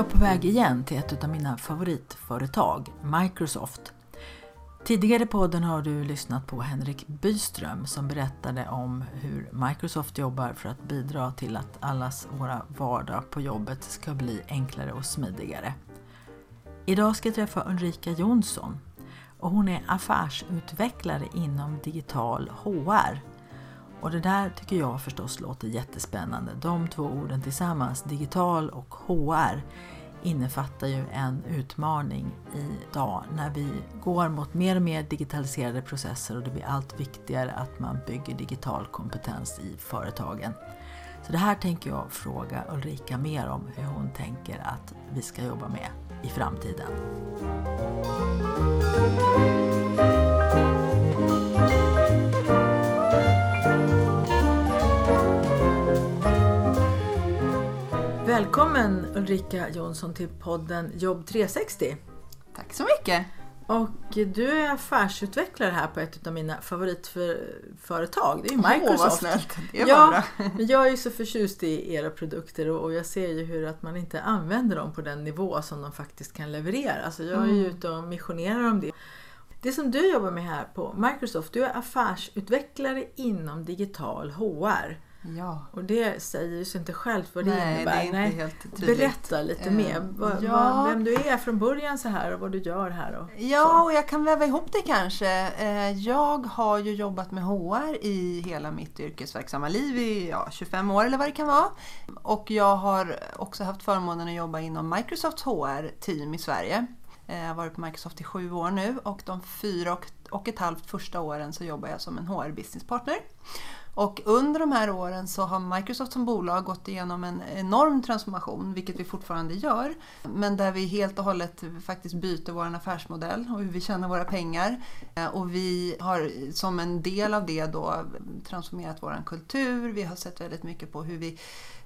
Jag på väg igen till ett av mina favoritföretag, Microsoft. Tidigare i podden har du lyssnat på Henrik Byström som berättade om hur Microsoft jobbar för att bidra till att allas våra vardag på jobbet ska bli enklare och smidigare. Idag ska jag träffa Ulrika Jonsson och hon är affärsutvecklare inom digital HR. Och det där tycker jag förstås låter jättespännande. De två orden tillsammans, digital och HR, innefattar ju en utmaning idag när vi går mot mer och mer digitaliserade processer och det blir allt viktigare att man bygger digital kompetens i företagen. Så det här tänker jag fråga Ulrika mer om hur hon tänker att vi ska jobba med i framtiden. Välkommen Ulrika Jonsson till podden Jobb 360. Tack så mycket! Och du är affärsutvecklare här på ett av mina favoritföretag. Det är ju Microsoft. Åh, vad snällt. Det var ja, bra. jag är ju så förtjust i era produkter och jag ser ju hur att man inte använder dem på den nivå som de faktiskt kan leverera. Så jag är ju Mm. ute och missionerar om det. Det som du jobbar med här på Microsoft, du är affärsutvecklare inom digital HR. Ja. Och det säger ju sig inte självt vad det Nej, innebär. det är inte helt tydligt. Berätta lite Eh, mer. Va, ja. va, vem du är från början så här och vad du gör här. Och Ja, och jag kan väva ihop det kanske. Eh, Jag har ju jobbat med HR i hela mitt yrkesverksamma liv i ja, 25 år eller vad det kan vara. Och jag har också haft förmånen att jobba inom Microsofts HR-team i Sverige. Eh, Jag har varit på Microsoft i sju år nu och de fyra och, och ett halvt första åren så jobbar jag som en HR-businesspartner. Och under de här åren så har Microsoft som bolag gått igenom en enorm transformation, vilket vi fortfarande gör. Men där vi helt och hållet faktiskt byter vår affärsmodell och hur vi tjänar våra pengar. Eh, och vi har som en del av det då transformerat vår kultur. Vi har sett väldigt mycket på hur vi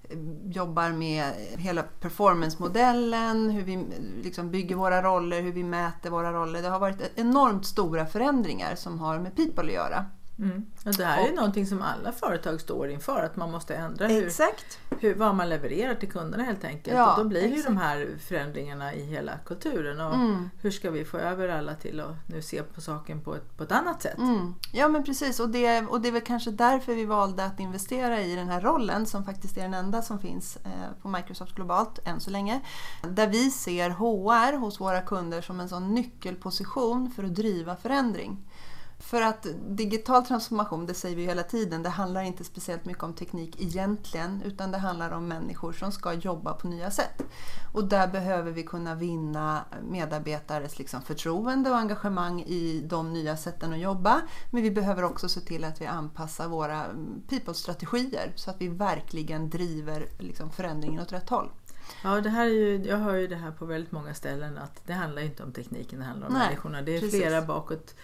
eh, jobbar med hela performance-modellen, hur vi eh, liksom bygger våra roller, hur vi mäter våra roller. Det har varit e-, enormt stora förändringar som har med people att göra. Mm. Och det här är ju någonting som alla företag står inför, att man måste ändra hur, Exakt! hur, vad man levererar till kunderna helt enkelt. Ja, och då blir det ju exakt. de här förändringarna i hela kulturen. Och Mm. Hur ska vi få över alla till att nu se på saken på ett, på ett annat sätt? Mm. Ja men precis och det, och det är väl kanske därför vi valde att investera i den här rollen som faktiskt är den enda som finns eh, på Microsoft globalt än så länge. Där vi ser HR hos våra kunder som en sån nyckelposition för att driva förändring. För att digital transformation, det säger vi hela tiden, det handlar inte speciellt mycket om teknik egentligen utan det handlar om människor som ska jobba på nya sätt. Och där behöver vi kunna vinna medarbetares liksom förtroende och engagemang i de nya sätten att jobba. Men vi behöver också se till att vi anpassar våra mm, people-strategier så att vi verkligen driver liksom förändringen åt rätt håll. Ja, det här är ju, jag hör ju det här på väldigt många ställen att det handlar inte om tekniken, det handlar om Nej, människorna. Det är precis. flera bakåt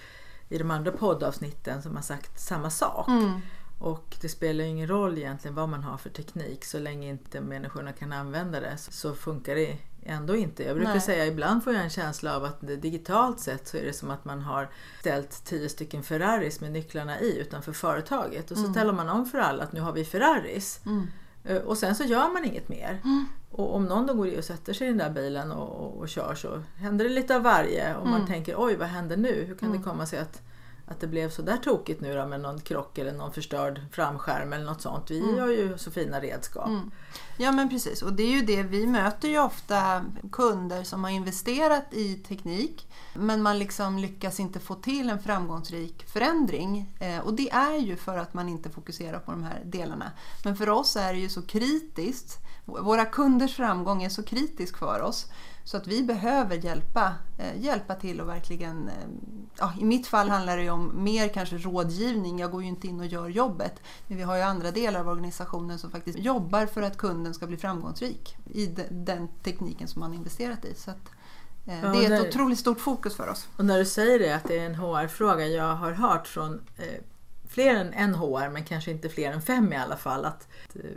i de andra poddavsnitten som har sagt samma sak. Mm. Och det spelar ingen roll egentligen vad man har för teknik så länge inte människorna kan använda det så- funkar det ändå inte. Jag brukar Nej. säga ibland får jag en känsla av att det, digitalt sett så är det som att man har ställt tio stycken Ferraris med nycklarna i utanför företaget och så talar man om för alla att nu har vi Ferraris. Mm. Eh, Och sen så gör man inget mer. Och om någon då går i och sätter sig i den där bilen och, och, och kör så händer det lite av varje och man tänker oj vad händer nu? Hur kan det komma sig att, att det blev så där tokigt nu då med någon krock eller någon förstörd framskärm eller något sånt. Vi har ju så fina redskap. Ja men precis. Och det är ju det. Vi möter ju ofta kunder som har investerat i teknik men man liksom lyckas inte få till en framgångsrik förändring. Eh, och det är ju för att man inte fokuserar på de här delarna. Men för oss är det ju så kritiskt. Våra kunders framgång är så kritisk för oss så att vi behöver hjälpa, eh, hjälpa till och verkligen, eh, ja, i mitt fall handlar det om mer kanske rådgivning. Jag går ju inte in och gör jobbet. Men vi har ju andra delar av organisationen som faktiskt jobbar för att kunden ska bli framgångsrik i de, den tekniken som man investerat i. Så att, eh, det är ett otroligt stort fokus för oss. Och när du säger det att det är en HR-fråga, jag har hört från fler än en HR, men kanske inte fler än fem i alla fall, att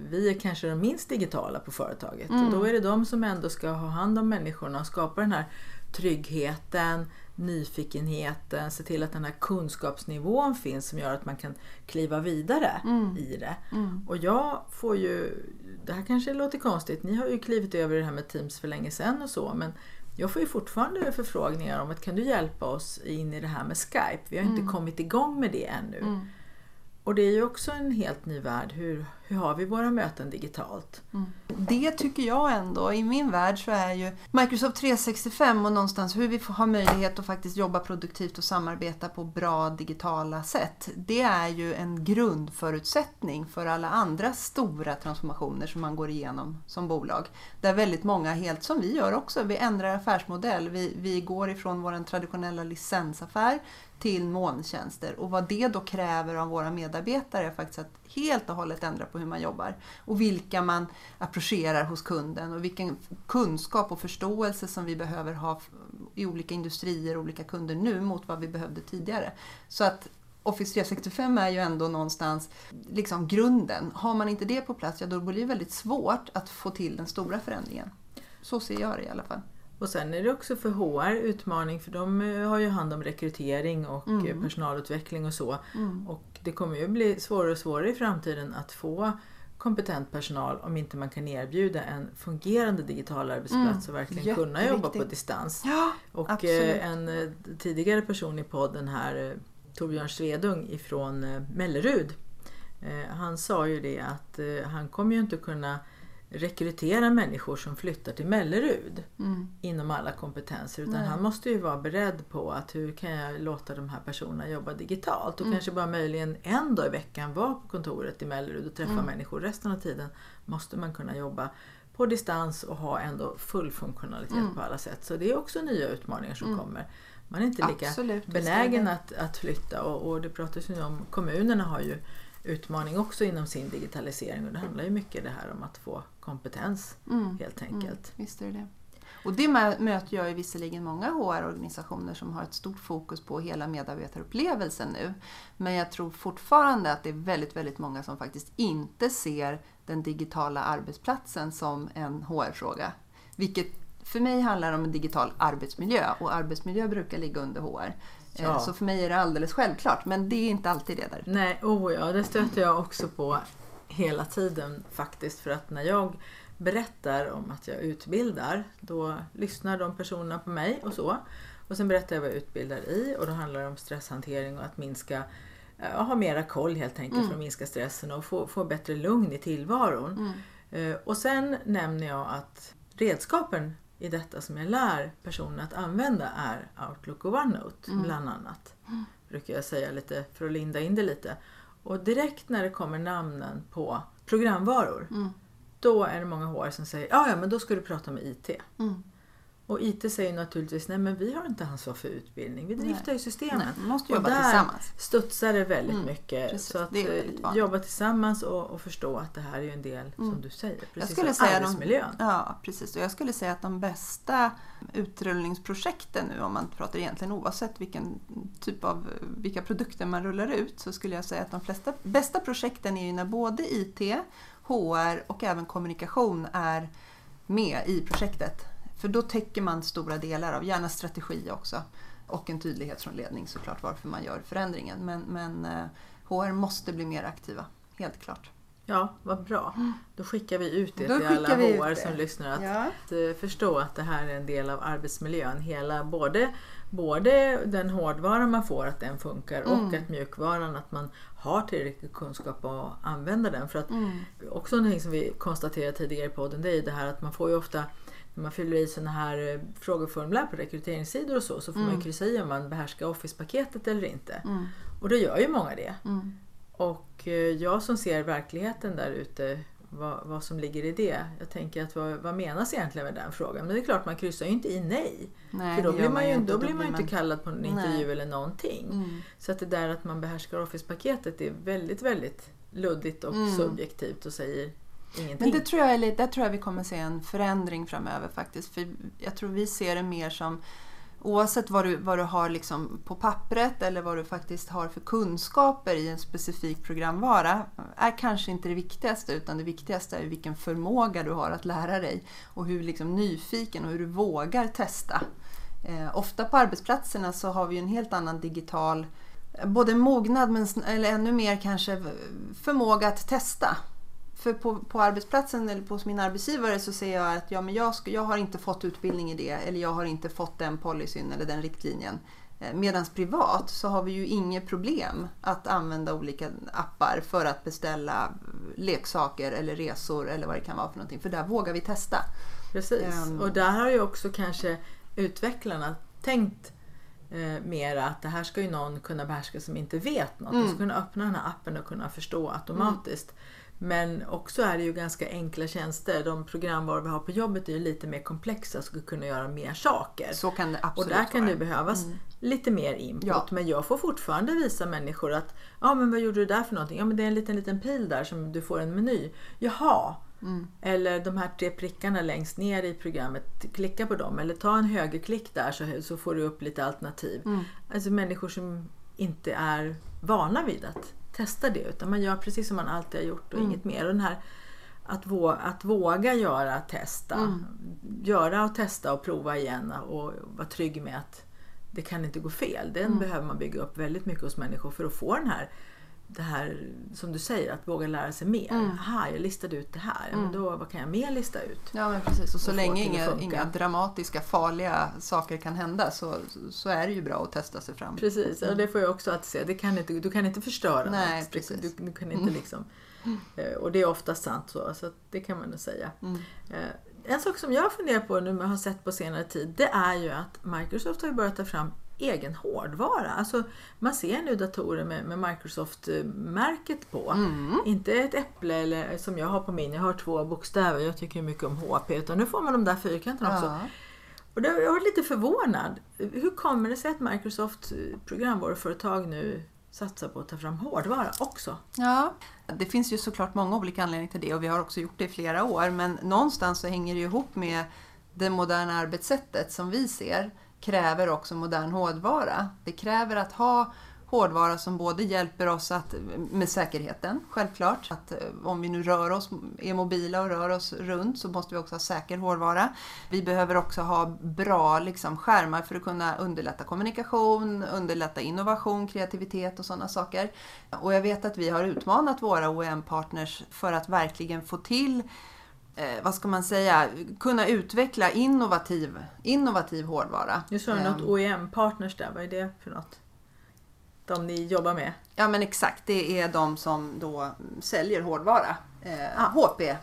vi är kanske de minst digitala på företaget. Mm. Och då är det de som ändå ska ha hand om människorna och skapa den här tryggheten, nyfikenheten, se till att den här kunskapsnivån finns som gör att man kan kliva vidare mm. i det. Mm. Och jag får ju, det här kanske låter konstigt, ni har ju klivit över det här med Teams för länge sedan och så, men jag får ju fortfarande förfrågningar om att kan du hjälpa oss in i det här med Skype? Vi har inte mm. kommit igång med det ännu. Mm. Och det är ju också en helt ny värld. Hur, hur har vi våra möten digitalt? Mm. Det tycker jag ändå, i min värld så är ju Microsoft 365 och någonstans hur vi har möjlighet att faktiskt jobba produktivt och samarbeta på bra digitala sätt. Det är ju en grundförutsättning för alla andra stora transformationer som man går igenom som bolag. Där väldigt många, helt som vi gör också, vi ändrar affärsmodell. Vi, vi går ifrån vår traditionella licensaffär till molntjänster och vad det då kräver av våra medarbetare är faktiskt att helt och hållet ändra på hur man jobbar och vilka man approcherar hos kunden och vilken kunskap och förståelse som vi behöver ha i olika industrier och olika kunder nu mot vad vi behövde tidigare. Så att Office 365 är ju ändå någonstans liksom grunden. Har man inte det på plats, ja då blir det väldigt svårt att få till den stora förändringen. Så ser jag det i alla fall. Och sen är det också för HR utmaning för de eh, har ju hand om rekrytering och eh, mm. personalutveckling och så. Mm. Och det kommer ju bli svårare och svårare i framtiden att få kompetent personal om inte man kan erbjuda en fungerande digital arbetsplats mm. och verkligen kunna jobba på distans. Ja, och eh, absolut. en tidigare person i podden här, Torbjörn Svedung ifrån Mellerud, han sa ju det att han kommer ju inte kunna rekrytera människor som flyttar till Mellerud mm. inom alla kompetenser. Utan Nej. han måste ju vara beredd på att hur kan jag låta de här personerna jobba digitalt och mm. kanske bara möjligen en dag i veckan vara på kontoret i Mellerud och träffa mm. människor. Resten av tiden måste man kunna jobba på distans och ha ändå full funktionalitet mm. på alla sätt. Så det är också nya utmaningar som mm. kommer. Man är inte lika Absolut, benägen att, att flytta och, och det pratas ju om, kommunerna har ju utmaning också inom sin digitalisering och det handlar ju mycket det här om att få kompetens mm. helt mm. enkelt. Mm, det det. Och det möter jag ju visserligen många HR-organisationer som har ett stort fokus på hela medarbetarupplevelsen nu. Men jag tror fortfarande att det är väldigt, väldigt många som faktiskt inte ser den digitala arbetsplatsen som en HR-fråga. Vilket för mig handlar om en digital arbetsmiljö och arbetsmiljö brukar ligga under HR. Eh, ja. Så för mig är det alldeles självklart, men det är inte alltid det där. Nej, oh ja, det stöter jag också på hela tiden faktiskt. För att när jag berättar om att jag utbildar, då lyssnar de personerna på mig och så. Och sen berättar jag vad jag utbildar i och då handlar det om stresshantering och att minska eh, ha mera koll helt enkelt mm. för att minska stressen och få, få bättre lugn i tillvaron. Mm. Eh, och sen nämner jag att redskapen i detta som jag lär personer att använda är Outlook och OneNote mm. bland annat. Brukar jag säga lite för att linda in det lite. Och direkt när det kommer namnen på programvaror mm. då är det många HR som säger ja, ja men då ska du prata med IT. Mm. Och IT säger naturligtvis nej men vi har inte ansvar för utbildning, vi driftar nej. ju systemen. Nej, man måste jobba och där tillsammans. studsar det väldigt mm, mycket. Precis, så att eh, jobba tillsammans och, och, förstå att det här är en del, mm. som du säger, precis jag skulle säga arbetsmiljön. De, ja, precis. Och jag skulle säga att de bästa utrullningsprojekten nu, om man pratar egentligen oavsett vilken typ av, vilka produkter man rullar ut, så skulle jag säga att de flesta, bästa projekten är ju när både IT, HR och även kommunikation är med i projektet. För då täcker man stora delar av, gärna strategi också. Och en tydlighet från ledning såklart varför man gör förändringen. Men, men HR eh, måste bli mer aktiva, helt klart. Ja, vad bra. Då skickar vi ut det Då till alla HR som lyssnar. Att, ja. att, eh, förstå att det här är en del av arbetsmiljön. Hela, både, både den hårdvara man får, att den funkar mm. och att mjukvaran, att man har tillräcklig kunskap att använda den. För att mm. Också någonting som vi konstaterade tidigare i podden, det är det här att man får ju ofta när man fyller i sådana här eh, frågeformulär på rekryteringssidor och så, så får mm. man ju kryssa i om man behärskar Office-paketet eller inte. Mm. Och då gör ju många det. Mm. Och eh, jag som ser verkligheten där ute vad, vad som ligger i det. Jag tänker att vad, vad menas egentligen med den frågan? Men det är klart man kryssar ju inte i nej. Nej, För då blir man ju, inte. då blir man inte kallad på en Nej. intervju eller någonting. Mm. Så att det där att man behärskar Office-paketet är väldigt, väldigt luddigt och Mm. subjektivt och säger ingenting. Men det tror jag är lite, där tror jag vi kommer se en förändring framöver faktiskt. För jag tror vi ser det mer som Oavsett vad du, vad du har liksom på pappret eller vad du faktiskt har för kunskaper i en specifik programvara är kanske inte det viktigaste utan det viktigaste är vilken förmåga du har att lära dig och hur liksom nyfiken och hur du vågar testa. Eh, ofta på arbetsplatserna så har vi en helt annan digital både mognad men eller ännu mer kanske förmåga att testa. För på, på arbetsplatsen eller hos min arbetsgivare så ser jag att ja, men jag, ska, jag har inte fått utbildning i det eller jag har inte fått den policyn eller den riktlinjen. Medan privat så har vi ju inget problem att använda olika appar för att beställa leksaker eller resor eller vad det kan vara för någonting. För där vågar vi testa. Precis. Ehm. Och där har ju också kanske utvecklarna tänkt eh, mer att det här ska ju någon kunna behärska som inte vet något. Mm. De ska kunna öppna den här appen och kunna förstå automatiskt. Men också är det ju ganska enkla tjänster. De programvaror vi har på jobbet är ju lite mer komplexa och ska kunna göra mer saker. Så kan det Och absolut där kan vara. det behövas lite mer input. Ja. Men jag får fortfarande visa människor att ja men vad gjorde du där för någonting? Ja men det är en liten liten pil där som du får en meny. Jaha! Mm. Eller de här tre prickarna längst ner i programmet, klicka på dem. Eller ta en högerklick där så, så får du upp lite alternativ. Mm. Alltså människor som inte är vana vid att testa det. Utan man gör precis som man alltid har gjort och Mm. inget mer. Och den här att, våga, att våga göra, testa. Mm. Göra och testa och prova igen och vara trygg med att det kan inte gå fel. Den Mm. behöver man bygga upp väldigt mycket hos människor för att få den här det här som du säger, att våga lära sig mer. Mm. Aha, jag listade ut det här. Ja, men Mm. då, vad kan jag mer lista ut? Ja men precis och så Och länge inga, inga dramatiska farliga saker kan hända så, så är det ju bra att testa sig fram. Precis, och det får jag också att se. Det kan inte, du kan inte förstöra Nej, något. precis. Du, du kan inte liksom, eh, och det är ofta sant så, så det kan man nog säga. Mm. Eh, En sak som jag funderar på nu och har sett på senare tid det är ju att Microsoft har börjat ta fram egen hårdvara. Alltså, man ser nu datorer med, med Microsoft-märket på. Mm. Inte ett äpple eller, som jag har på min, jag har två bokstäver, jag tycker mycket om HP. Utan nu får man de där fyrkanterna också. Ja. Och det, jag var lite förvånad. Hur kommer det sig att Microsoft programvaruföretag nu satsar på att ta fram hårdvara också? ja, det finns ju såklart många olika anledningar till det och vi har också gjort det i flera år men någonstans så hänger det ihop med det moderna arbetssättet som vi ser kräver också modern hårdvara. Det kräver att ha hårdvara som både hjälper oss att, med säkerheten, självklart. Att eh, om vi nu rör oss, är mobila och rör oss runt så måste vi också ha säker hårdvara. Vi behöver också ha bra liksom, skärmar för att kunna underlätta kommunikation, underlätta innovation, kreativitet och sådana saker. Och jag vet att vi har utmanat våra OEM-partners för att verkligen få till eh, vad ska man säga, kunna utveckla innovativ, innovativ hårdvara. Nu sa du något Ehm, OEM-partners där, vad är det för något? De ni jobbar med? Ja men exakt, det är de som då säljer hårdvara. Eh, Ah. HP ett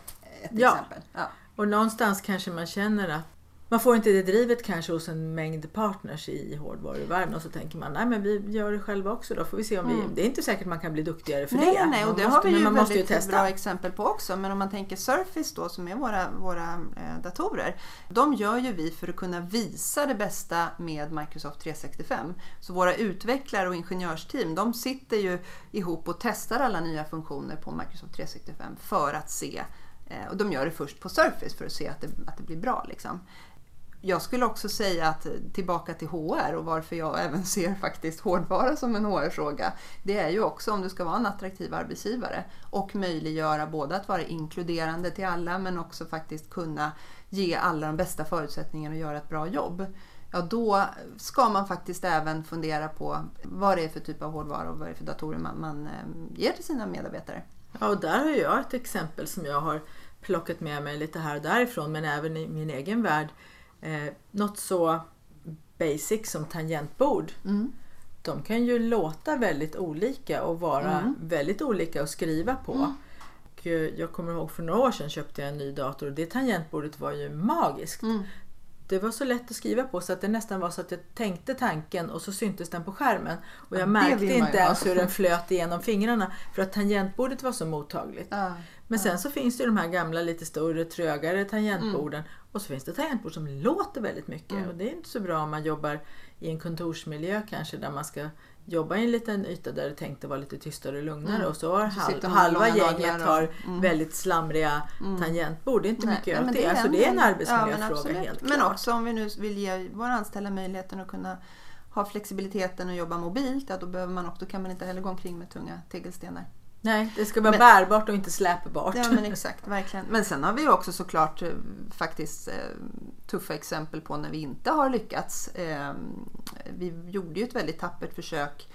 Ja. exempel. Ja. Och någonstans kanske man känner att man får inte det drivet kanske hos en mängd partners i hårdvaruvärlden och så tänker man nej men vi gör det själva också då får vi se om vi... Det är inte säkert man kan bli duktigare för Mm. nej, det. nej, nej, och det måste, har vi ju man måste ju väldigt testa. bra exempel på också. Men om man tänker Surface då som är våra, våra eh, datorer. De gör ju vi för att kunna visa det bästa med Microsoft 365. Så våra utvecklare och ingenjörsteam de sitter ju ihop och testar alla nya funktioner på Microsoft 365 för att se eh, och de gör det först på Surface för att se att det, att det blir bra. Liksom. Jag skulle också säga att tillbaka till HR och varför jag även ser faktiskt hårdvara som en HR-fråga. Det är ju också om du ska vara en attraktiv arbetsgivare och möjliggöra både att vara inkluderande till alla men också faktiskt kunna ge alla de bästa förutsättningarna att göra ett bra jobb. Ja, då ska man faktiskt även fundera på vad det är för typ av hårdvara och vad det är för datorer man, man eh, ger till sina medarbetare. Ja, och där har jag ett exempel som jag har plockat med mig lite här och därifrån men även i min egen värld. Eh, något så basic som tangentbord. Mm. De kan ju låta väldigt olika och vara Mm. väldigt olika att skriva på. Och eh, jag kommer ihåg för några år sedan köpte jag en ny dator och det tangentbordet var ju magiskt. Mm. det var så lätt att skriva på så att det nästan var så att jag tänkte tanken och så syntes den på skärmen. Och jag Ja, märkte inte ens hur den flöt igenom fingrarna för att tangentbordet var så mottagligt. Ja. Men sen så finns det ju de här gamla lite större, trögare tangentborden. Mm. Och så finns det tangentbord som låter väldigt mycket. Och det är inte så bra om man jobbar i en kontorsmiljö kanske där man ska jobba i en liten yta där det är tänkt att vara lite tystare och lugnare. Mm. Och så har halv, halva gänget naglar har och- mm. väldigt slamriga tangentbord. Det är inte Nej, mycket åt det. Alltså det är en Ja, arbetsmiljöfråga absolut. helt Men klart. också om vi nu vill ge våra anställda möjligheten att kunna ha flexibiliteten och jobba mobilt, ja, då, behöver man också, då kan man inte heller gå omkring med tunga tegelstenar. Nej, det ska vara Men- bärbart och inte släpbart. Ja men exakt, verkligen. Men sen har vi också såklart eh, faktiskt eh, tuffa exempel på när vi inte har lyckats. Eh, vi gjorde ju ett väldigt tappert försök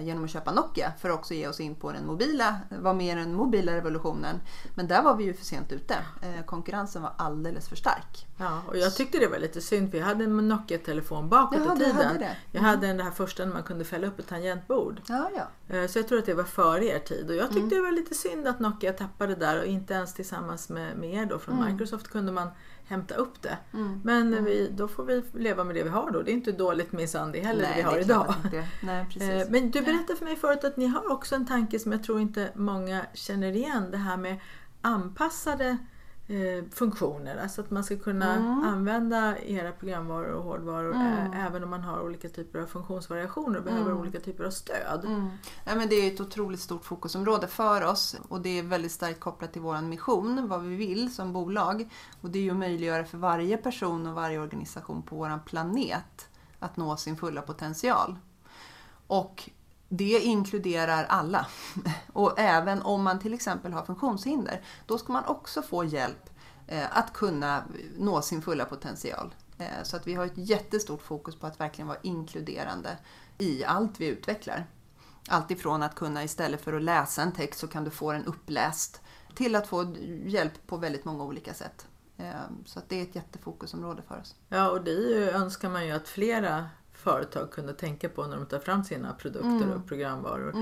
genom att köpa Nokia för att också ge oss in på den mobila, vara med i den mobila revolutionen. Men där var vi ju för sent ute. Eh, konkurrensen var alldeles för stark. Ja, och jag tyckte det var lite synd för jag hade en Nokia-telefon bakåt Jaha, i tiden. hade det. Jag hade den här första när man kunde fälla upp ett tangentbord. Ja, ja. Eh, Så jag tror att det var före er tid och jag tyckte Mm. det var lite synd att Nokia tappade där och inte ens tillsammans med, med er då från Mm. Microsoft kunde man hämta upp det. Men vi, då får vi leva med det vi har då. Det är inte dåligt minsann det heller det vi har det idag. Nej, precis. Eh, Men du berättade för mig förut att ni har också en tanke som jag tror inte många känner igen. Det här med anpassade eh, funktioner. Alltså att man ska kunna Mm. använda era programvaror och hårdvaror eh, även om man har olika typer av funktionsvariationer och behöver olika typer av stöd. Mm. Ja, men det är ett otroligt stort fokusområde för oss och det är väldigt starkt kopplat till vår mission, vad vi vill som bolag. Och det är ju att möjliggöra för varje person och varje organisation på vår planet att nå sin fulla potential. Och det inkluderar alla. Och även om man till exempel har funktionshinder, då ska man också få hjälp eh, att kunna nå sin fulla potential. Eh, så att vi har ett jättestort fokus på att verkligen vara inkluderande i allt vi utvecklar. Allt ifrån att kunna istället för att läsa en text så kan du få den uppläst till att få hjälp på väldigt många olika sätt. Eh, så att det är ett jättefokusområde för oss. Ja, och det ju, önskar man ju att flera företag kunde tänka på när de tar fram sina produkter och programvaror.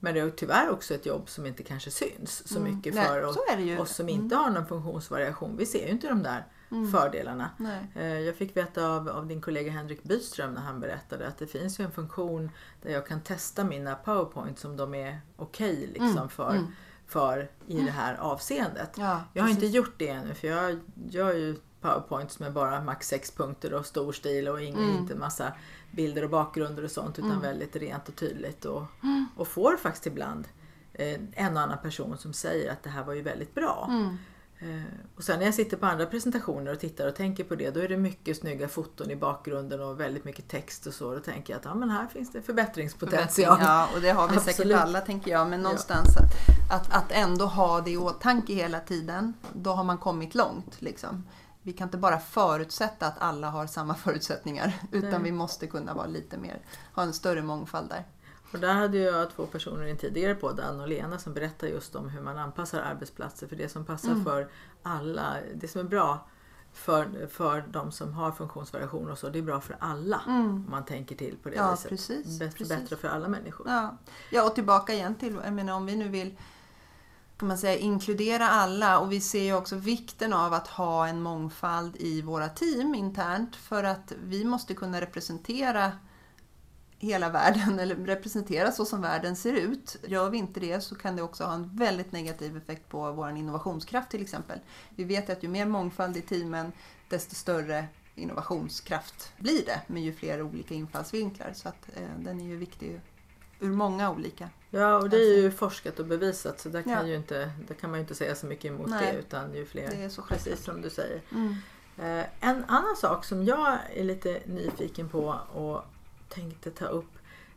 Men det är tyvärr också ett jobb som inte kanske syns så mycket Nej, för ju. oss som inte har någon funktionsvariation. Vi ser ju inte de där fördelarna. Nej. Eh, Jag fick veta av, av din kollega Henrik Byström när han berättade att det finns ju en funktion där jag kan testa mina powerpoints om de är okej liksom för, för i det här avseendet. Ja, jag har inte gjort det ännu för jag gör ju powerpoints med bara max sex punkter och stor stil och ingen, Mm. inte massa bilder och bakgrunder och sånt utan väldigt rent och tydligt och, Mm. och får faktiskt ibland eh, en och annan person som säger att det här var ju väldigt bra. Mm. Eh, Och sen när jag sitter på andra presentationer och tittar och tänker på det, då är det mycket snygga foton i bakgrunden och väldigt mycket text och så. Då tänker jag att ja, men här finns det förbättringspotential. Ja, och det har vi Absolut. säkert alla tänker jag. Men någonstans att, att, att ändå ha det i åtanke hela tiden, då har man kommit långt. Liksom. Vi kan inte bara förutsätta att alla har samma förutsättningar, utan Nej. vi måste kunna vara lite mer, ha en större mångfald där. Och där hade jag två personer i en tidigare podd, Ann och Lena, som berättar just om hur man anpassar arbetsplatser för det som passar Mm. för alla. Det som är bra för, för de som har funktionsvariationer och så, det är bra för alla. Om man tänker till på det Mm. Ja, viset. precis, Bättre, precis. bättre för alla människor. Ja. ja, och tillbaka igen till, jag menar om vi nu vill kan man säga, inkludera alla och vi ser ju också vikten av att ha en mångfald i våra team internt för att vi måste kunna representera hela världen eller representera så som världen ser ut. Gör vi inte det så kan det också ha en väldigt negativ effekt på vår innovationskraft till exempel. Vi vet att ju mer mångfald i teamen desto större innovationskraft blir det med ju fler olika infallsvinklar. Så att eh, den är ju viktig ur många olika. Ja, och det är ju forskat och bevisat så där kan, Ja. ju inte, där kan man ju inte säga så mycket emot Nej. det utan ju fler, Det är så precis självklart. som du säger. Mm. Eh, En annan sak som jag är lite nyfiken på och tänkte ta upp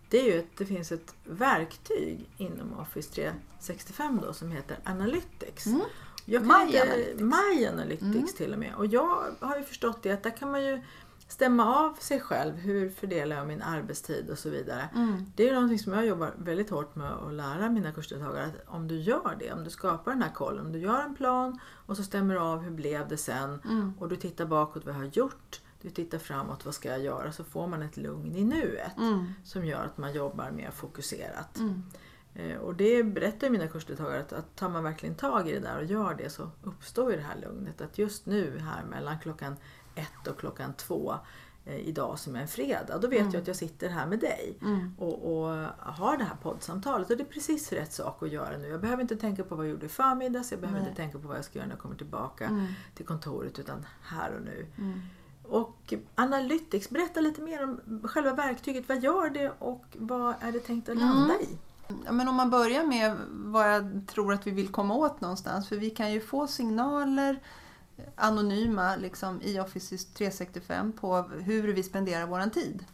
det är ju att det finns ett verktyg inom Office 365 då som heter Analytics. Mm. My inte, Analytics. My Analytics till och med. Och jag har ju förstått det att där kan man ju stämma av sig själv. Hur fördelar jag min arbetstid och så vidare. Mm. Det är någonting som jag jobbar väldigt hårt med att lära mina kursdeltagare. Att om du gör det, om du skapar den här kollen, om du gör en plan och så stämmer av hur blev det sen Mm. och du tittar bakåt vad jag har gjort, du tittar framåt vad ska jag göra så får man ett lugn i nuet Mm. som gör att man jobbar mer fokuserat. Mm. Eh, Och det berättar mina kursdeltagare att, att tar man verkligen tag i det där och gör det så uppstår ju det här lugnet. Att just nu här mellan klockan ett och klockan två eh, idag som är en fredag. Då vet Mm. jag att jag sitter här med dig Mm. och, och har det här poddsamtalet. Och det är precis rätt sak att göra nu. Jag behöver inte tänka på vad jag gjorde i förmiddags. Jag behöver Nej. inte tänka på vad jag ska göra när jag kommer tillbaka Mm. till kontoret. Utan här och nu. Mm. Och Analytics, berätta lite mer om själva verktyget. Vad gör det och vad är det tänkt att landa i? Ja, men om man börjar med vad jag tror att vi vill komma åt någonstans. För vi kan ju få signaler anonyma liksom, i Office 365 på hur vi spenderar vår tid.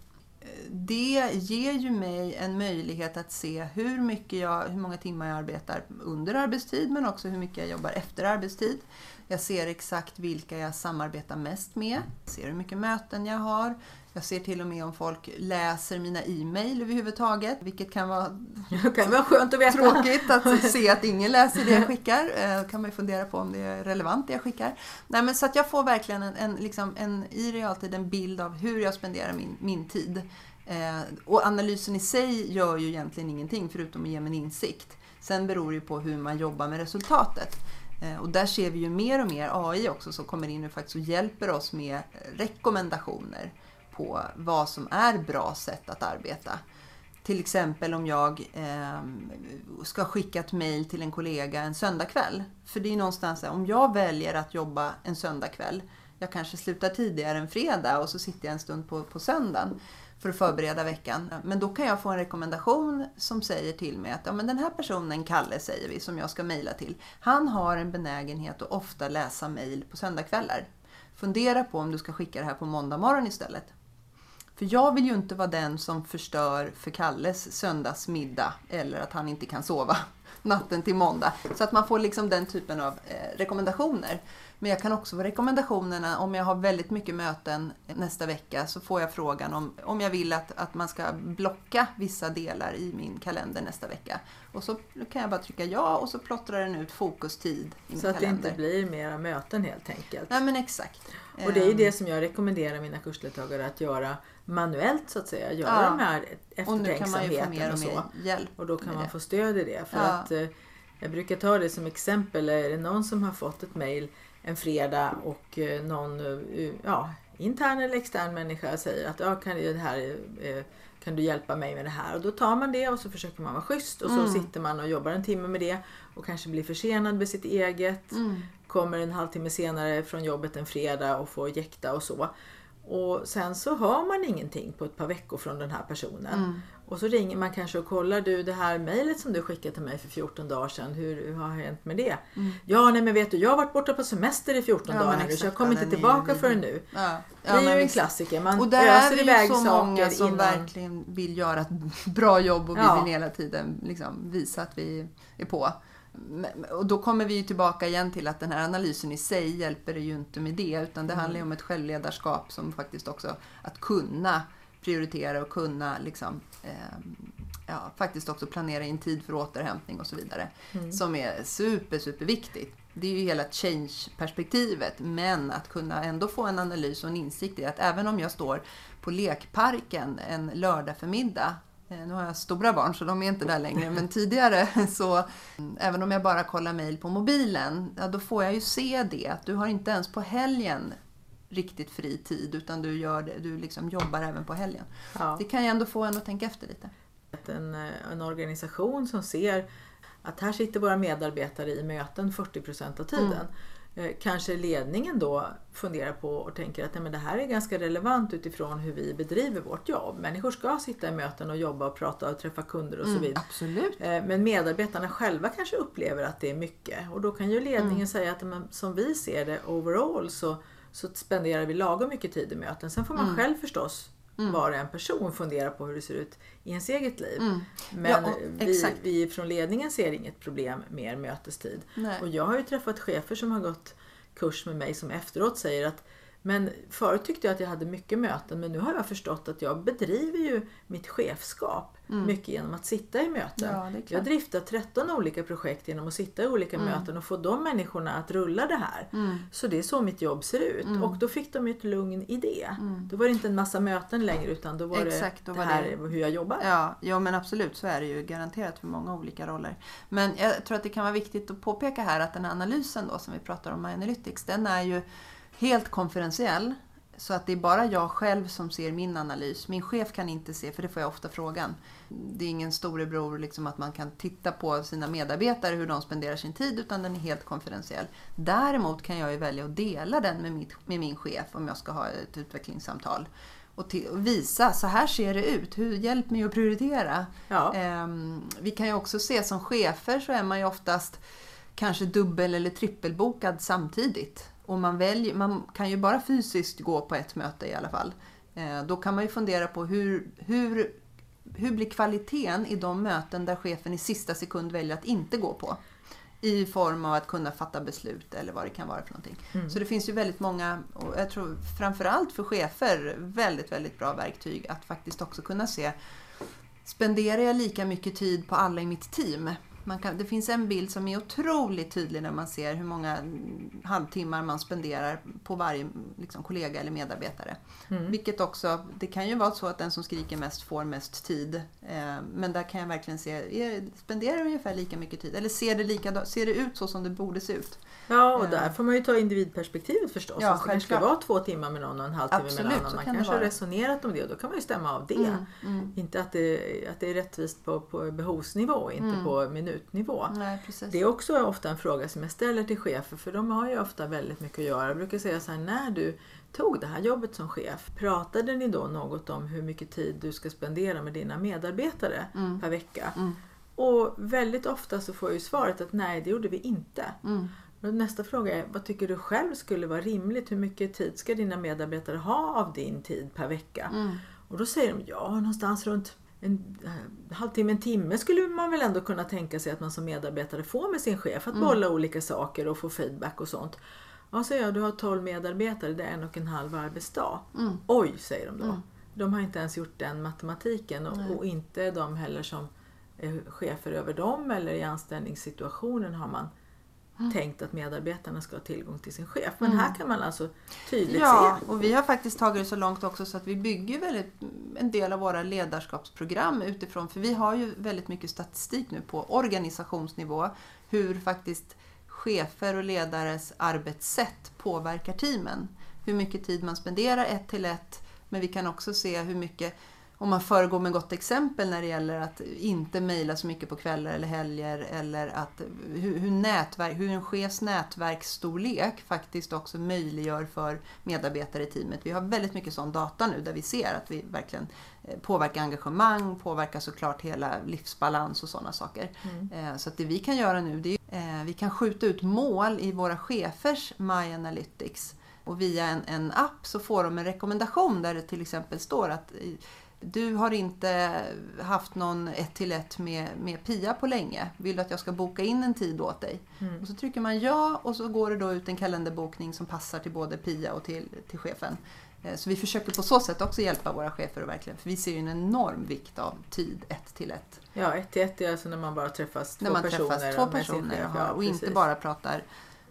Det ger ju mig en möjlighet att se hur, mycket jag, hur många timmar jag arbetar under arbetstid men också hur mycket jag jobbar efter arbetstid. Jag ser exakt vilka jag samarbetar mest med. Jag ser hur mycket möten jag har. Jag ser till och med om folk läser mina e-mail överhuvudtaget, vilket kan vara Det kan vara skönt att veta. tråkigt att se att ingen läser det jag skickar. Eh, kan man ju fundera på om det är relevant det jag skickar. Nej, men så att jag får verkligen en, en, liksom en, i realtid en bild av hur jag spenderar min, min tid. Eh, och analysen i sig gör ju egentligen ingenting förutom att ge mig en insikt. Sen beror det ju på hur man jobbar med resultatet. Eh, och där ser vi ju mer och mer AI också som kommer in och faktiskt och hjälper oss med rekommendationer på vad som är bra sätt att arbeta. Till exempel om jag eh, ska skicka ett mail till en kollega en söndagkväll. För det är någonstans om jag väljer att jobba en söndagkväll, jag kanske slutar tidigare en fredag och så sitter jag en stund på, på söndagen för att förbereda veckan. Men då kan jag få en rekommendation som säger till mig att ja, men den här personen, Kalle säger vi, som jag ska mejla till, han har en benägenhet att ofta läsa mejl på söndagkvällar. Fundera på om du ska skicka det här på måndag morgon istället. För jag vill ju inte vara den som förstör för Kalles söndagsmiddag eller att han inte kan sova natten till måndag. Så att man får liksom den typen av eh, rekommendationer. Men jag kan också få rekommendationerna om jag har väldigt mycket möten nästa vecka så får jag frågan om, om jag vill att, att man ska blocka vissa delar i min kalender nästa vecka. Och så kan jag bara trycka ja och så plottrar den ut fokustid i min Så att det kalender. inte blir mera möten helt enkelt. Nej men exakt. Och det är ju Ehm, det som jag rekommenderar mina kursdeltagare att göra manuellt så att säga. Göra Ja. de här Och eftertänksamheten mer och och så. hjälp. Och då kan man det. få stöd i det. För Ja. att eh, Jag brukar ta det som exempel. Är det någon som har fått ett mail en fredag och eh, någon eh, ja, intern eller extern människa säger att ja, kan, det här, eh, kan du hjälpa mig med det här? Och då tar man det och så försöker man vara schysst och så Mm. sitter man och jobbar en timme med det och kanske blir försenad med sitt eget. Mm. Kommer en halvtimme senare från jobbet en fredag och får jäkta och så. Och sen så hör man ingenting på ett par veckor från den här personen. Mm. Och så ringer man kanske och kollar, du det här mejlet som du skickade till mig för 14 dagar sedan, hur, hur har det hänt med det? Mm. Ja, nej men vet du, jag har varit borta på semester i 14 Ja, dagar nu så jag kommer ja, inte är ju tillbaka vidrig. förrän nu. Ja. Det är ju en klassiker, man Och där är öser vi iväg ju så många som innan. verkligen vill göra ett bra jobb och vi Ja. vill hela tiden liksom visa att vi är på. Och då kommer vi ju tillbaka igen till att den här analysen i sig hjälper det ju inte med det utan det Mm. handlar ju om ett självledarskap som faktiskt också att kunna prioritera och kunna liksom, eh, ja, faktiskt också planera in tid för återhämtning och så vidare. Mm. Som är super, super viktigt. Det är ju hela change-perspektivet. Men att kunna ändå få en analys och en insikt i att även om jag står på lekparken en lördag förmiddag eh, nu har jag stora barn så de är inte där längre, men tidigare så mm, även om jag bara kollar mejl på mobilen, ja, då får jag ju se det att du har inte ens på helgen riktigt fri tid utan du, gör det, du liksom jobbar även på helgen. Ja. Det kan ju ändå få en att tänka efter lite. En, eh, en organisation som ser att här sitter våra medarbetare i möten 40% av tiden. Eh, Kanske ledningen då funderar på och tänker att nej, men det här är ganska relevant utifrån hur vi bedriver vårt jobb. Människor ska sitta i möten och jobba och prata och träffa kunder och så vidare. absolut. Eh, Men medarbetarna själva kanske upplever att det är mycket och då kan ju ledningen Mm. säga att men, som vi ser det overall så, så spenderar vi lagom mycket tid i möten. Sen får man Mm. själv förstås Mm. vara en person fundera på hur det ser ut i ens eget liv. Mm. Men Ja, och- vi, vi från ledningen ser inget problem med mötestid. Nej. Och jag har ju träffat chefer som har gått kurs med mig som efteråt säger att men förut tyckte jag att jag hade mycket möten men nu har jag förstått att jag bedriver ju mitt chefskap mycket genom att sitta i möten. Mm. Ja, jag driftar 13 olika projekt genom att sitta i olika möten och få de människorna att rulla det här. Mm. Så det är så mitt jobb ser ut. Och då fick de ett lugn i det. Då var det inte en massa möten längre utan då var Mm. Exakt, då det, var det här det- hur jag jobbar. Ja, ja, men absolut så är det ju garanterat för många olika roller. Men jag tror att det kan vara viktigt att påpeka här att den här analysen då som vi pratar om, Analytics, den är ju helt konferentiell. Så att det är bara jag själv som ser min analys. Min chef kan inte se, för det får jag ofta frågan. Det är ingen storebror liksom att man kan titta på sina medarbetare hur de spenderar sin tid utan den är helt konfidentiell. Däremot kan jag ju välja att dela den med, mitt, med min chef om jag ska ha ett utvecklingssamtal. Och, till, och visa, så här ser det ut. Hur, hjälp mig att prioritera. Ja. Ehm, vi kan ju också se som chefer så är man ju oftast kanske dubbel eller trippelbokad samtidigt. Och man, väljer, man kan ju bara fysiskt gå på ett möte i alla fall. Eh, då kan man ju fundera på hur, hur, hur blir kvaliteten i de möten där chefen i sista sekund väljer att inte gå på? I form av att kunna fatta beslut eller vad det kan vara för någonting. Mm. Så det finns ju väldigt många, och jag tror framförallt för chefer, väldigt, väldigt bra verktyg att faktiskt också kunna se Spenderar jag lika mycket tid på alla i mitt team? Man kan, det finns en bild som är otroligt tydlig när man ser hur många halvtimmar man spenderar på varje liksom, kollega eller medarbetare. Mm. Vilket också, det kan ju vara så att den som skriker mest får mest tid. Eh, men där kan jag verkligen se, är, spenderar ungefär lika mycket tid? Eller ser det, lika, ser det ut så som det borde se ut? Ja, och Eh. där får man ju ta individperspektivet förstås. Ja, alltså, det kanske ska vara två timmar med någon och en halvtimme Absolut, med någon annan. Man kanske har resonerat om det och då kan man ju stämma av det. Mm, mm. Inte att det, att det är rättvist på, på behovsnivå, inte Mm. på minutnivå. Nej. Det är också ofta en fråga som jag ställer till chefer för de har ju ofta väldigt mycket att göra. Jag brukar säga så här, när du tog det här jobbet som chef, pratade ni då något om hur mycket tid du ska spendera med dina medarbetare Mm. per vecka? Mm. Och väldigt ofta så får jag ju svaret att nej, det gjorde vi inte. Mm. Nästa fråga är, vad tycker du själv skulle vara rimligt? Hur mycket tid ska dina medarbetare ha av din tid per vecka? Mm. Och då säger de, ja någonstans runt en eh, halvtimme, en timme skulle man väl ändå kunna tänka sig att man som medarbetare får med sin chef. Att Mm. bolla olika saker och få feedback och sånt. Ja, säger jag, du har 12 medarbetare, det är en och en halv arbetsdag. Mm. Oj, säger de då. Mm. De har inte ens gjort den matematiken och, och inte de heller som är chefer över dem eller i anställningssituationen har man tänkt att medarbetarna ska ha tillgång till sin chef. Men Mm. här kan man alltså tydligt Ja, se. och vi har faktiskt tagit det så långt också så att vi bygger väldigt, en del av våra ledarskapsprogram utifrån, för vi har ju väldigt mycket statistik nu på organisationsnivå, hur faktiskt chefer och ledares arbetssätt påverkar teamen. Hur mycket tid man spenderar ett till ett, men vi kan också se hur mycket om man föregår med gott exempel när det gäller att inte mejla så mycket på kvällar eller helger eller att hur, hur, nätverk, hur en chefs nätverksstorlek faktiskt också möjliggör för medarbetare i teamet. Vi har väldigt mycket sån data nu där vi ser att vi verkligen eh, påverkar engagemang, påverkar såklart hela livsbalans och sådana saker. Mm. Eh, Så att det vi kan göra nu det är eh, vi kan skjuta ut mål i våra chefers My Analytics och via en, en app så får de en rekommendation där det till exempel står att du har inte haft någon ett till ett med, med Pia på länge. Vill du att jag ska boka in en tid åt dig? Mm. Och så trycker man ja och så går det då ut en kalenderbokning som passar till både Pia och till, till chefen. Eh, Så vi försöker på så sätt också hjälpa våra chefer och verkligen, för vi ser ju en enorm vikt av tid ett till ett. Ja, ett till ett är alltså när man bara träffas två När man personer. träffas två personer chef. och, Ja, och inte bara pratar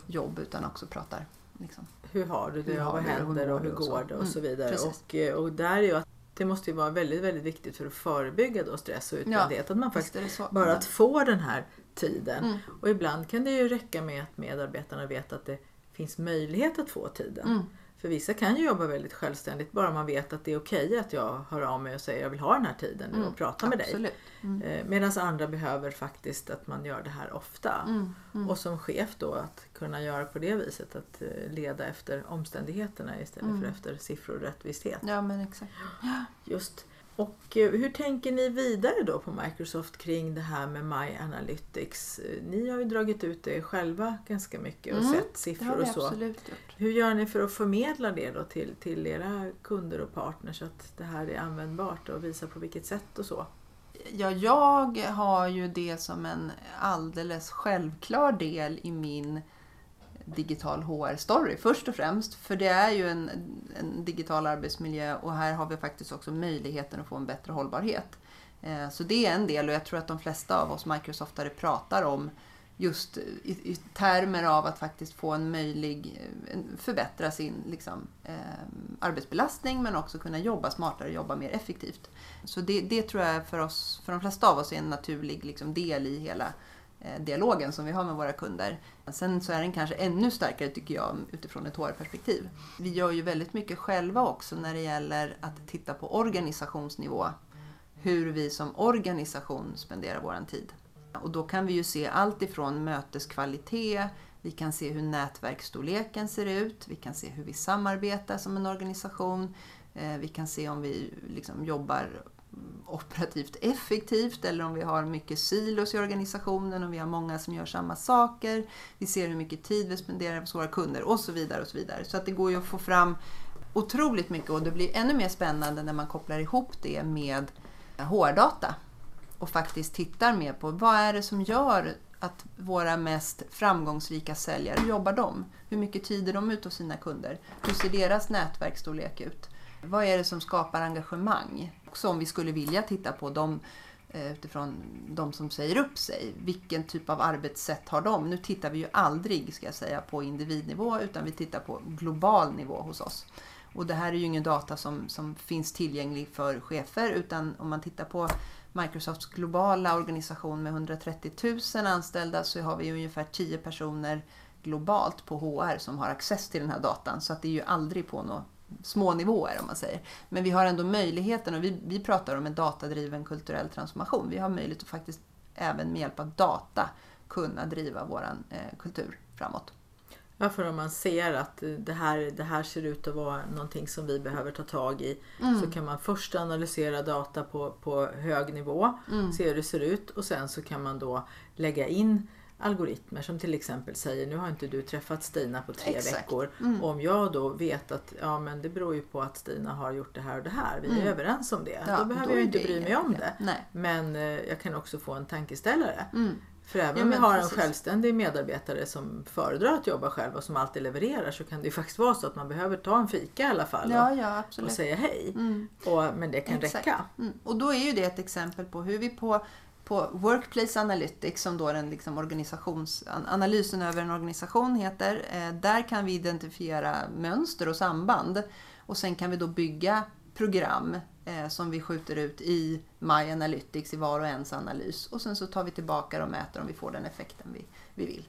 jobb utan också pratar liksom. Hur har du det Hur och har vad händer och hur och går det och Mm, så vidare. precis. Och, eh, och där är ju att det måste ju vara väldigt, väldigt viktigt för att förebygga då stress och utbrändhet. att man faktiskt bara att få den här tiden. Mm. Och ibland kan det ju räcka med att medarbetarna vet att det finns möjlighet att få tiden. Mm. För vissa kan ju jobba väldigt självständigt bara man vet att det är okej att jag hör av mig och säger jag vill ha den här tiden nu Mm, och prata med dig. Absolut. Mm. Medan andra behöver faktiskt att man gör det här ofta. Mm. Mm. Och som chef då att kunna göra på det viset att eh, leda efter omständigheterna istället Mm. för efter siffror och rättvishet. Ja men exakt. Just. Och eh, hur tänker ni vidare då på Microsoft kring det här med My Analytics? Eh, Ni har ju dragit ut det själva ganska mycket och Mm, sett Det siffror har vi och så. absolut gjort. Hur gör ni för att förmedla det då till, till era kunder och partners att det här är användbart och visa på vilket sätt och så? Ja, jag har ju det som en alldeles självklar del i min digital HR-story först och främst. För det är ju en, en digital arbetsmiljö och här har vi faktiskt också möjligheten att få en bättre hållbarhet. Eh, så det är en del och jag tror att de flesta av oss Microsoftare pratar om just i, i termer av att faktiskt få en möjlig, förbättra sin liksom, eh, arbetsbelastning men också kunna jobba smartare, jobba mer effektivt. Så det, det tror jag för oss, för de flesta av oss är en naturlig liksom, del i hela Eh, dialogen som vi har med våra kunder. Sen så är den kanske ännu starkare tycker jag utifrån ett HR-perspektiv. Vi gör ju väldigt mycket själva också när det gäller att titta på organisationsnivå. Hur vi som organisation spenderar vår tid. Och då kan vi ju se allt ifrån möteskvalitet, vi kan se hur nätverksstorleken ser ut, vi kan se hur vi samarbetar som en organisation, eh, vi kan se om vi liksom jobbar operativt effektivt eller om vi har mycket silos i organisationen och vi har många som gör samma saker. Vi ser hur mycket tid vi spenderar på våra kunder och så vidare. och Så vidare. Så att det går ju att få fram otroligt mycket och det blir ännu mer spännande när man kopplar ihop det med hårdata och faktiskt tittar mer på vad är det som gör att våra mest framgångsrika säljare, hur jobbar de? Hur mycket tid är de ute hos sina kunder? Hur ser deras nätverksstorlek ut? Vad är det som skapar engagemang? Också om vi skulle vilja titta på dem eh, utifrån de som säger upp sig. Vilken typ av arbetssätt har de? Nu tittar vi ju aldrig ska jag säga, på individnivå utan vi tittar på global nivå hos oss. Och det här är ju ingen data som, som finns tillgänglig för chefer utan om man tittar på Microsofts globala organisation med 130 000 anställda så har vi ungefär 10 personer globalt på HR som har access till den här datan. Så att det är ju aldrig på något små nivåer om man säger. Men vi har ändå möjligheten och vi, vi pratar om en datadriven kulturell transformation. Vi har möjlighet att faktiskt även med hjälp av data kunna driva vår eh, kultur framåt. Ja, för om man ser att det här, det här ser ut att vara någonting som vi behöver ta tag i mm. så kan man först analysera data på, på hög nivå, mm. se hur det ser ut och sen så kan man då lägga in algoritmer som till exempel säger nu har inte du träffat Stina på tre Exakt. veckor. Mm. Om jag då vet att ja, men det beror ju på att Stina har gjort det här och det här. Vi är mm. överens om det. Ja, då behöver då jag inte bry mig om det. Nej. Men eh, jag kan också få en tankeställare. Mm. För även om vi har precis. en självständig medarbetare som föredrar att jobba själv och som alltid levererar så kan det ju faktiskt vara så att man behöver ta en fika i alla fall ja, ja, och säga hej. Mm. Och, men det kan Exakt. räcka. Mm. Och då är ju det ett exempel på hur vi på på Workplace Analytics som då den liksom organisationsanalysen över en organisation heter. Eh, där kan vi identifiera mönster och samband och sen kan vi då bygga program eh, som vi skjuter ut i My Analytics i var och ens analys och sen så tar vi tillbaka och mäter om vi får den effekten vi, vi vill.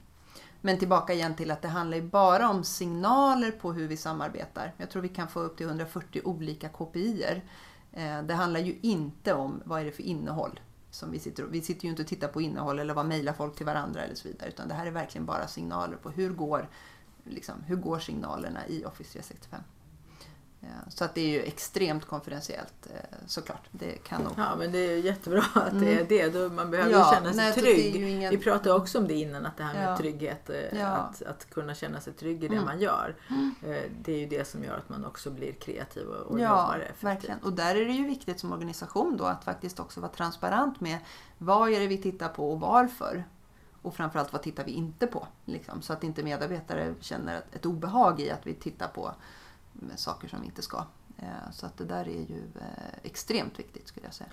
Men tillbaka igen till att det handlar ju bara om signaler på hur vi samarbetar. Jag tror vi kan få upp till 140 olika KPIer. Eh, det handlar ju inte om vad är det för innehåll som vi sitter Vi sitter ju inte och tittar på innehåll eller vad mejlar folk till varandra eller så vidare. Utan det här är verkligen bara signaler på hur går, liksom, hur går signalerna i Office 365. Så att det är ju extremt konfidentiellt eh, såklart. Det kan nog... Ja men det är jättebra att mm. det är det. Då man behöver ja, känna sig nej, trygg. Ingen... Vi pratade också om det innan, att det här med ja. trygghet. Eh, ja. Att, att kunna känna sig trygg i det mm. man gör. Mm. Eh, det är ju det som gör att man också blir kreativ och, och ja, jobbar effektivt. Verkligen. Och där är det ju viktigt som organisation då att faktiskt också vara transparent med vad är det vi tittar på och varför. Och framförallt vad tittar vi inte på? Liksom, så att inte medarbetare känner ett, ett obehag i att vi tittar på saker som vi inte ska. Eh, så att det där är ju eh, extremt viktigt skulle jag säga.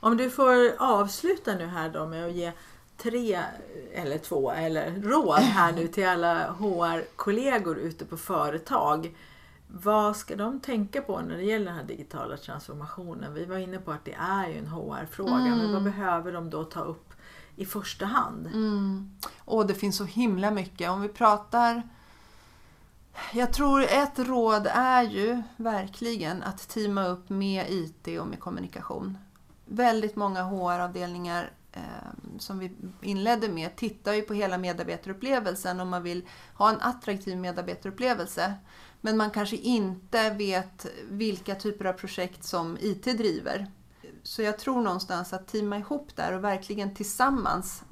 Om du får avsluta nu här då med att ge tre eller två eller råd här nu till alla HR-kollegor ute på företag. Vad ska de tänka på när det gäller den här digitala transformationen? Vi var inne på att det är ju en HR-fråga, mm. men vad behöver de då ta upp i första hand? Mm. Och det finns så himla mycket. Om vi pratar jag tror ett råd är ju verkligen att teama upp med IT och med kommunikation. Väldigt många HR-avdelningar eh, som vi inledde med tittar ju på hela medarbetarupplevelsen om man vill ha en attraktiv medarbetarupplevelse. Men man kanske inte vet vilka typer av projekt som IT driver. Så jag tror någonstans att teama ihop där och verkligen tillsammans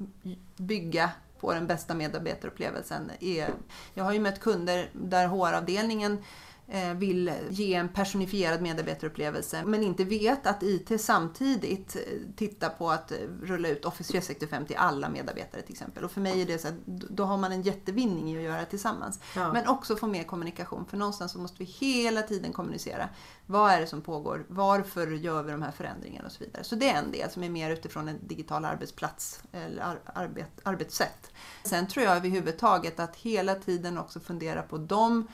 bygga på den bästa medarbetarupplevelsen. Är, jag har ju mött kunder där HR-avdelningen vill ge en personifierad medarbetarupplevelse men inte vet att IT samtidigt eh, tittar på att eh, rulla ut Office 365 till alla medarbetare till exempel. Och för mig är det så att då har man en jättevinning i att göra det tillsammans. Ja. Men också få mer kommunikation för någonstans så måste vi hela tiden kommunicera. Vad är det som pågår? Varför gör vi de här förändringarna och så vidare. Så det är en del som är mer utifrån en digital arbetsplats eller ar arbet, arbetssätt. Sen tror jag överhuvudtaget att hela tiden också fundera på de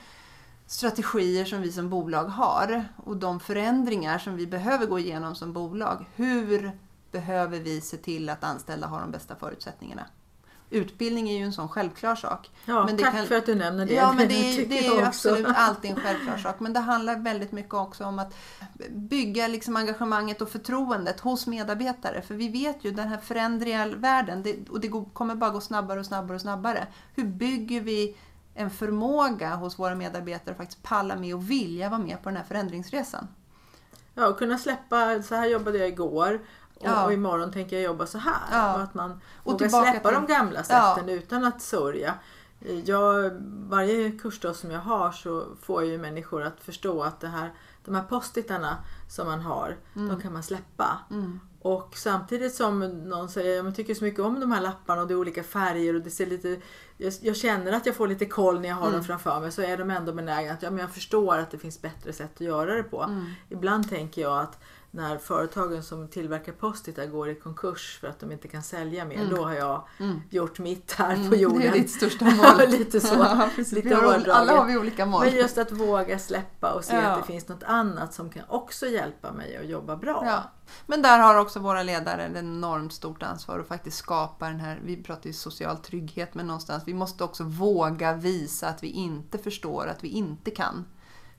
strategier som vi som bolag har och de förändringar som vi behöver gå igenom som bolag. Hur behöver vi se till att anställda har de bästa förutsättningarna? Utbildning är ju en sån självklar sak. Ja, Men det tack kan- för att du nämner det. Ja, men det är, det är absolut alltid en självklar sak. Men det handlar väldigt mycket också om att bygga liksom engagemanget och förtroendet hos medarbetare. För vi vet ju den här förändriga världen det, och det kommer bara gå snabbare och snabbare och snabbare. Hur bygger vi en förmåga hos våra medarbetare att faktiskt palla med och vilja vara med på den här förändringsresan? Ja, och kunna släppa, så här jobbade jag igår och, Ja. och imorgon tänker jag jobba så här. Ja. Och att man Och vågar släppa till- de gamla sätten utan att sörja. Jag, varje kursdag som jag har så får jag ju människor att förstå att det här, de här postitarna som man har, de kan man släppa. Mm. Och samtidigt som någon säger jag tycker så mycket om de här lapparna och det är olika färger och det ser lite jag, jag känner att jag får lite koll när jag har Mm. dem framför mig så är de ändå benägna att ja, men jag förstår att det finns bättre sätt att göra det på. Mm. Ibland tänker jag att när företagen som tillverkar postitar går i konkurs för att de inte kan sälja mer, då har jag Mm. gjort mitt här på jorden. Det är ditt största mål. lite så. Ja. Lite har, alla har vi olika mål. Men just att våga släppa och se Ja. att det finns något annat som kan också hjälpa mig att jobba bra. Ja. Men där har också våra ledare ett enormt stort ansvar att faktiskt skapa den här, vi pratar ju social trygghet, men någonstans, vi måste också våga visa att vi inte förstår, att vi inte kan.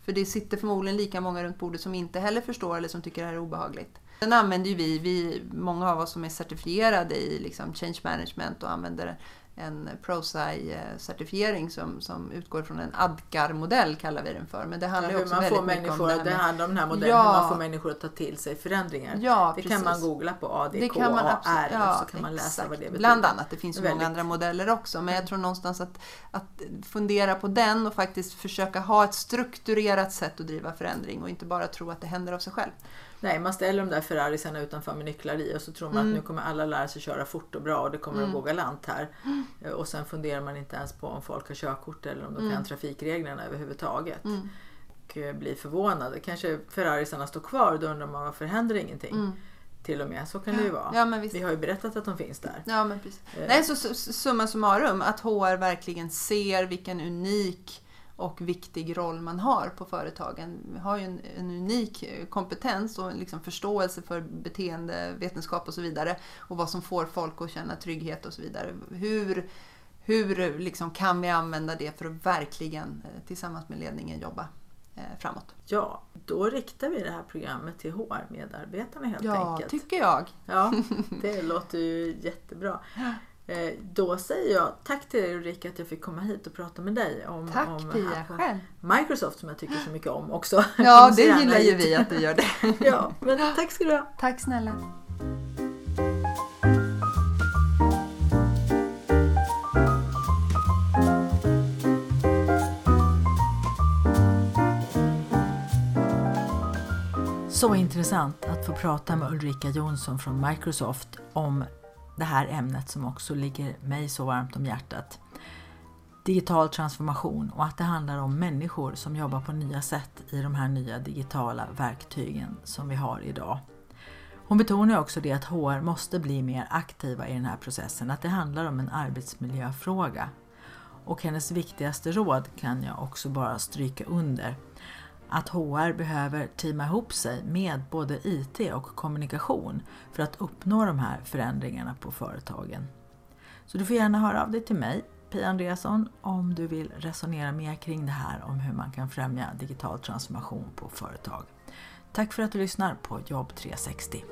För det sitter förmodligen lika många runt bordet som inte heller förstår eller som tycker det här är obehagligt. Sen använder ju vi, vi många av oss som är certifierade i liksom change management och använder en ProSci-certifiering som, som utgår från en ADKAR-modell kallar vi den för. Men det handlar hur också man får väldigt mycket om människor, det det, här med handlar om den här modellen, Ja. hur man får människor att ta till sig förändringar. Ja, det precis. kan man googla på ADK Det kan man absolut, ja, så kan man läsa exakt. vad det betyder. Bland annat, det finns ju många Väldigt. andra modeller också. Men jag tror någonstans att, att fundera på den och faktiskt försöka ha ett strukturerat sätt att driva förändring och inte bara tro att det händer av sig själv. Nej, man ställer de där Ferrarisarna utanför med nycklar i och så tror man Mm. att nu kommer alla lära sig köra fort och bra och det kommer att gå galant här. Eh, Och sen funderar man inte ens på om folk har körkort eller om de Mm. kan trafikreglerna överhuvudtaget. Och eh, blir förvånade. Kanske Ferrarisarna står kvar och då undrar man varför händer ingenting? Till och med, så kan det ju vara. Mm. Ja. Vi har ju berättat att de finns där. Ja, men precis. Eh. Nej, så su- summa summarum, att HR verkligen ser vilken unik och viktig roll man har på företagen. Vi har ju en, en unik eh, kompetens och liksom förståelse för beteendevetenskap och så vidare och vad som får folk att känna trygghet och så vidare. Hur, hur liksom kan vi använda det för att verkligen eh, tillsammans med ledningen jobba eh, framåt? Ja, då riktar vi det här programmet till HR-medarbetarna helt Ja, enkelt. tycker jag. Ja, det låter ju jättebra. Eh, Då säger jag tack till dig Ulrika att jag fick komma hit och prata med dig om, Tack om Pia. Microsoft som jag tycker så mycket om också. Ja, det gillar ju vi att du gör det. Ja, men tack ska du ha. Tack snälla. Så intressant att få prata med Ulrika Jonsson från Microsoft om det här ämnet som också ligger mig så varmt om hjärtat. Digital transformation och att det handlar om människor som jobbar på nya sätt i de här nya digitala verktygen som vi har idag. Hon betonar också det att HR måste bli mer aktiva i den här processen, att det handlar om en arbetsmiljöfråga. Och hennes viktigaste råd kan jag också bara stryka under att HR behöver teama ihop sig med både IT och kommunikation för att uppnå de här förändringarna på företagen. Så du får gärna höra av dig till mig, Pia Andreasson, om du vill resonera mer kring det här om hur man kan främja digital transformation på företag. Tack för att du lyssnar på Jobb 360.